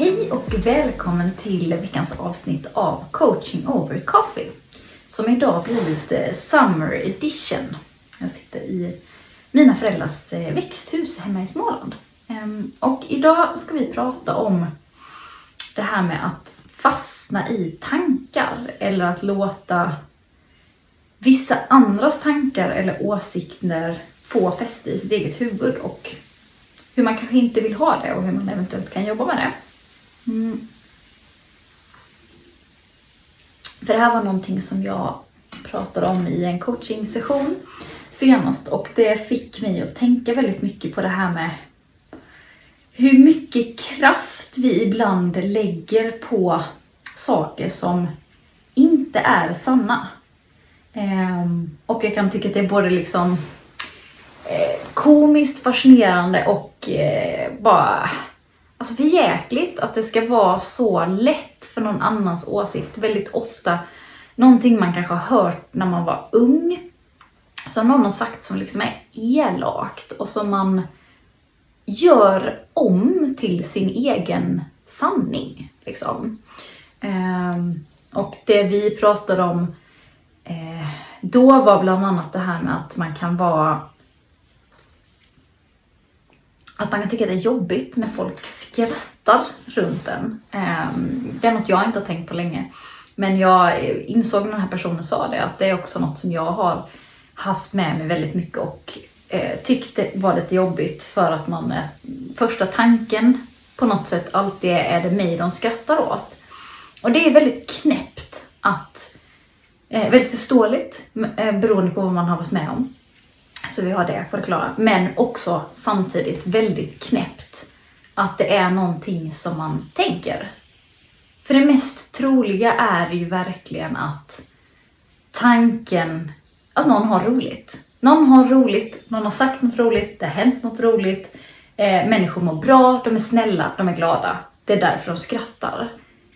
Hej och välkommen till veckans avsnitt av Coaching over Coffee. Som idag blir lite Summer Edition. Jag sitter i mina föräldrars eh, växthus hemma i Småland. Ehm, och idag ska vi prata om det här med att fastna i tankar eller att låta vissa andras tankar eller åsikter få fäste i sitt eget huvud och hur man kanske inte vill ha det och hur man eventuellt kan jobba med det. Mm. För det här var någonting som jag pratade om i en coachingsession senast och det fick mig att tänka väldigt mycket på det här med hur mycket kraft vi ibland lägger på saker som inte är sanna. Ehm, och jag kan tycka att det är både liksom eh, komiskt, fascinerande och eh, bara alltså för jäkligt att det ska vara så lätt för någon annans åsikt. Väldigt ofta någonting man kanske har hört när man var ung. Som någon har sagt som liksom är elakt och som man gör om till sin egen sanning. Liksom. Ehm, och det vi pratade om eh, då var bland annat det här med att man kan vara att man kan tycka det är jobbigt när folk skrattar runt en. Ehm, det är något jag inte har tänkt på länge. Men jag insåg när den här personen sa det att det är också något som jag har haft med mig väldigt mycket och eh, tyckte var lite jobbigt för att man är, första tanken på något sätt alltid är det mig de skrattar åt. Och det är väldigt knäppt att, eh, väldigt förståeligt eh, beroende på vad man har varit med om. Så vi har det på det klara. Men också samtidigt väldigt knäppt att det är någonting som man tänker. För det mest troliga är ju verkligen att tanken att någon har roligt. Någon har roligt, någon har sagt något roligt, det har hänt något roligt. Eh, människor mår bra, de är snälla, de är glada. Det är därför de skrattar.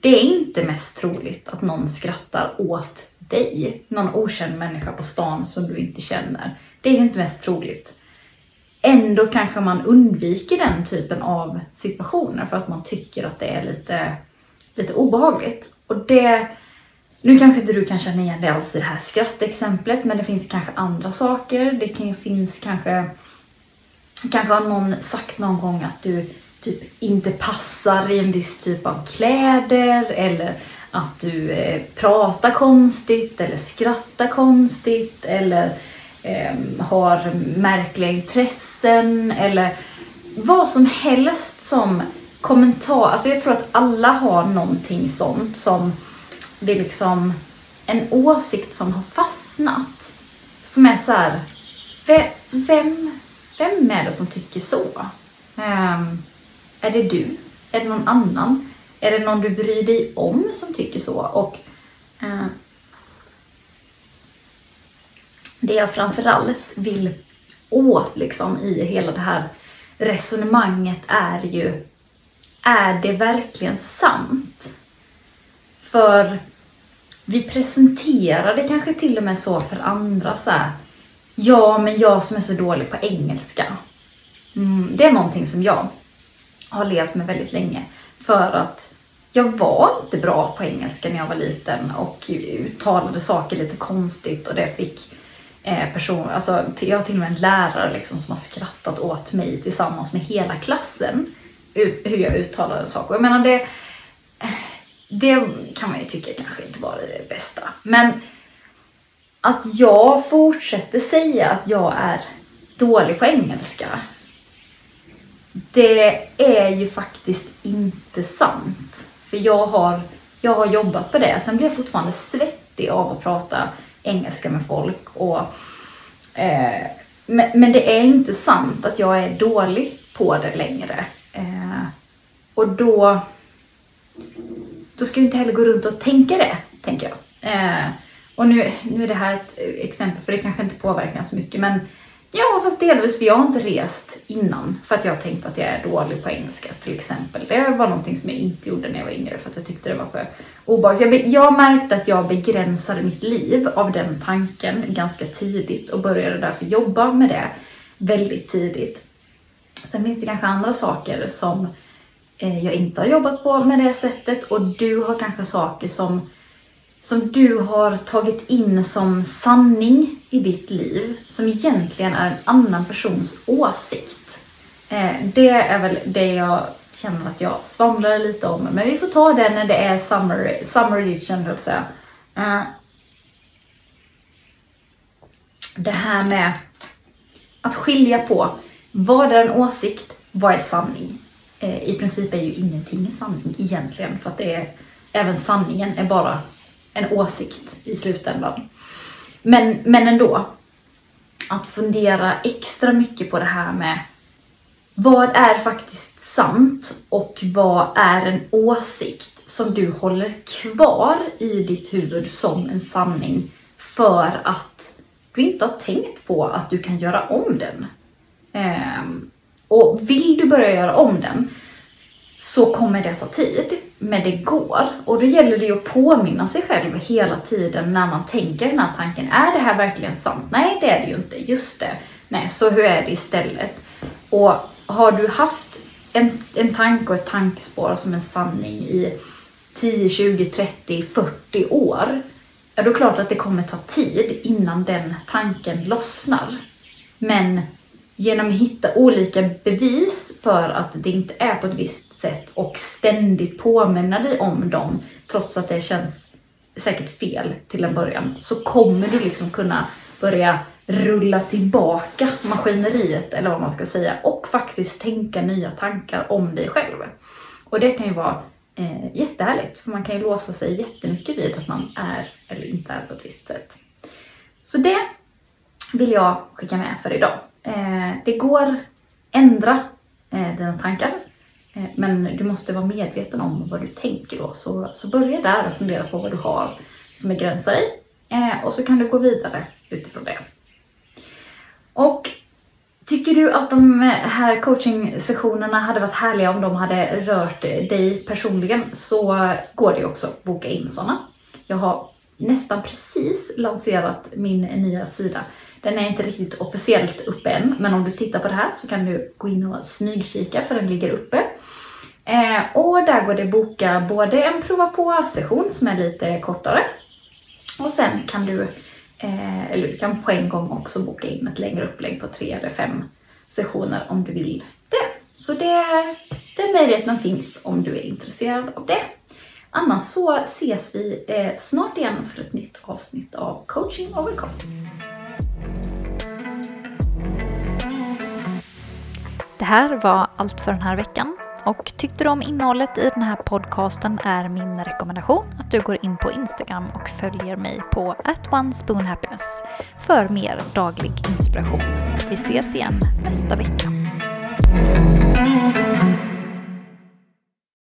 Det är inte mest troligt att någon skrattar åt dig, någon okänd människa på stan som du inte känner. Det är inte mest troligt. Ändå kanske man undviker den typen av situationer för att man tycker att det är lite, lite obehagligt. Och det, nu kanske inte du kan känna igen det alls i det här skrattexemplet, men det finns kanske andra saker. Det kan, finns kanske, kanske har någon sagt någon gång att du typ inte passar i en viss typ av kläder eller att du eh, pratar konstigt eller skrattar konstigt eller eh, har märkliga intressen eller vad som helst som kommentar. Alltså jag tror att alla har någonting sånt som det är liksom en åsikt som har fastnat. Som är så här, vem, vem är det som tycker så? Um, är det du? Är det någon annan? Är det någon du bryr dig om som tycker så? Och uh, det jag framförallt vill åt liksom i hela det här resonemanget är ju, är det verkligen sant? För vi presenterar det kanske till och med så för andra så här, ja men jag som är så dålig på engelska. Mm, det är någonting som jag har levt med väldigt länge. För att jag var inte bra på engelska när jag var liten och uttalade saker lite konstigt och det fick Eh, person, alltså jag har till och med en lärare liksom som har skrattat åt mig tillsammans med hela klassen hur jag uttalade Och Jag menar det, eh, det kan man ju tycka kanske inte var det bästa. Men att jag fortsätter säga att jag är dålig på engelska det är ju faktiskt inte sant. För jag har, jag har jobbat på det. Sen blir jag fortfarande svettig av att prata engelska med folk. Och, eh, men, men, det är inte sant att jag är dålig på det längre. Eh, och då... då ska vi inte heller gå runt och tänka det, tänker jag. Eh, och nu, nu är det här ett exempel, för det kanske inte påverkar så mycket, men ja, fast delvis, för jag har inte rest innan för att jag tänkt att jag är dålig på engelska till exempel. Det var någonting som jag inte gjorde när jag var yngre för att jag tyckte det var för obehagligt. Jag, jag märkte att jag begränsade mitt liv av den tanken ganska tidigt och började därför jobba med det väldigt tidigt. Sen finns det kanske andra saker som eh, jag inte har jobbat på med det sättet och du har kanske saker som, som du har tagit in som sanning i ditt liv som egentligen är en annan persons åsikt. Eh, det är väl det jag känner att jag svamlar lite om. Men vi får ta det när det är summer, summer edition, höll jag säga. Eh, det här med att skilja på vad är en åsikt, vad är sanning? Eh, I princip är ju ingenting sanning egentligen för att det är, även sanningen är bara en åsikt i slutändan. Men, men ändå, att fundera extra mycket på det här med vad är faktiskt sant och vad är en åsikt som du håller kvar i ditt huvud som en sanning för att du inte har tänkt på att du kan göra om den. Ehm, och vill du börja göra om den så kommer det ta tid, men det går. Och då gäller det ju att påminna sig själv hela tiden när man tänker den här tanken. Är det här verkligen sant? Nej, det är det ju inte. Just det. Nej, så hur är det istället? Och har du haft en, en tanke och ett tankespår som en sanning i 10, 20, 30, 40 år, ja då är det klart att det kommer ta tid innan den tanken lossnar. Men genom att hitta olika bevis för att det inte är på ett visst sätt och ständigt påminna dig om dem, trots att det känns säkert fel till en början, så kommer du liksom kunna börja rulla tillbaka maskineriet, eller vad man ska säga, och faktiskt tänka nya tankar om dig själv. Och det kan ju vara eh, jättehärligt, för man kan ju låsa sig jättemycket vid att man är eller inte är på ett visst sätt. Så det vill jag skicka med för idag. Eh, det går ändra eh, dina tankar, eh, men du måste vara medveten om vad du tänker då. Så, så börja där och fundera på vad du har som begränsar dig. i. och så kan du gå vidare utifrån det. Och Tycker du att de här coaching-sessionerna hade varit härliga om de hade rört dig personligen så går det också att boka in sådana. Jag har nästan precis lanserat min nya sida. Den är inte riktigt officiellt uppe än, men om du tittar på det här så kan du gå in och smygkika för den ligger uppe. Eh, och där går det att boka både en prova på-session som är lite kortare och sen kan du Eh, eller du kan på en gång också boka in ett längre upplägg på tre eller fem sessioner om du vill det. Så det, den möjligheten finns om du är intresserad av det. Annars så ses vi eh, snart igen för ett nytt avsnitt av coaching over coffee. Det här var allt för den här veckan. Och tyckte du om innehållet i den här podcasten är min rekommendation att du går in på Instagram och följer mig på @onespoonhappiness för mer daglig inspiration. Vi ses igen nästa vecka.